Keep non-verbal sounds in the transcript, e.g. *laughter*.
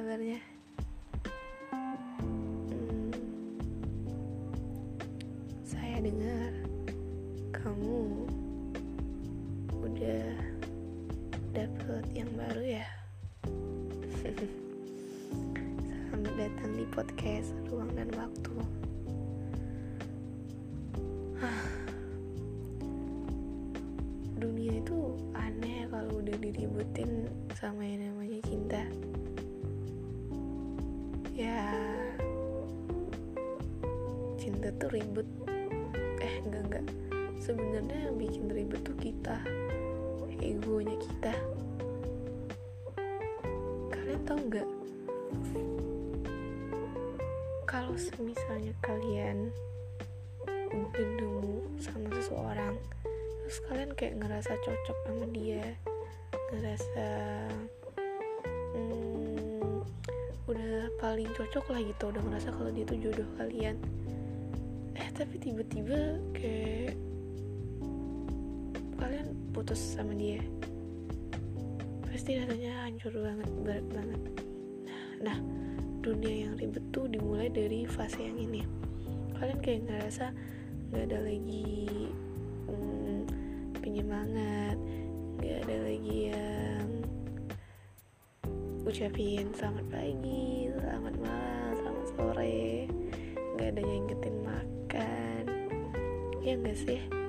kabarnya? Hmm. Saya dengar kamu udah dapet yang baru ya? *laughs* Selamat datang di podcast ruang dan waktu. *sighs* Dunia itu aneh kalau udah diributin sama yang namanya cinta. Ya, cinta tuh ribet. Eh, enggak enggak. Sebenarnya yang bikin ribet tuh kita, egonya kita. Kalian tahu nggak? Kalau misalnya kalian udah nemu sama seseorang, terus kalian kayak ngerasa cocok sama dia, ngerasa udah paling cocok lah gitu, udah ngerasa kalau dia tuh jodoh kalian. Eh tapi tiba-tiba kayak kalian putus sama dia. Pasti rasanya hancur banget berat banget. Nah dunia yang ribet tuh dimulai dari fase yang ini. Kalian kayak ngerasa nggak ada lagi hmm, penyemangat nggak ucapin selamat pagi selamat malam selamat sore. Nggak ada yang ingetin makan. Ya nggak sih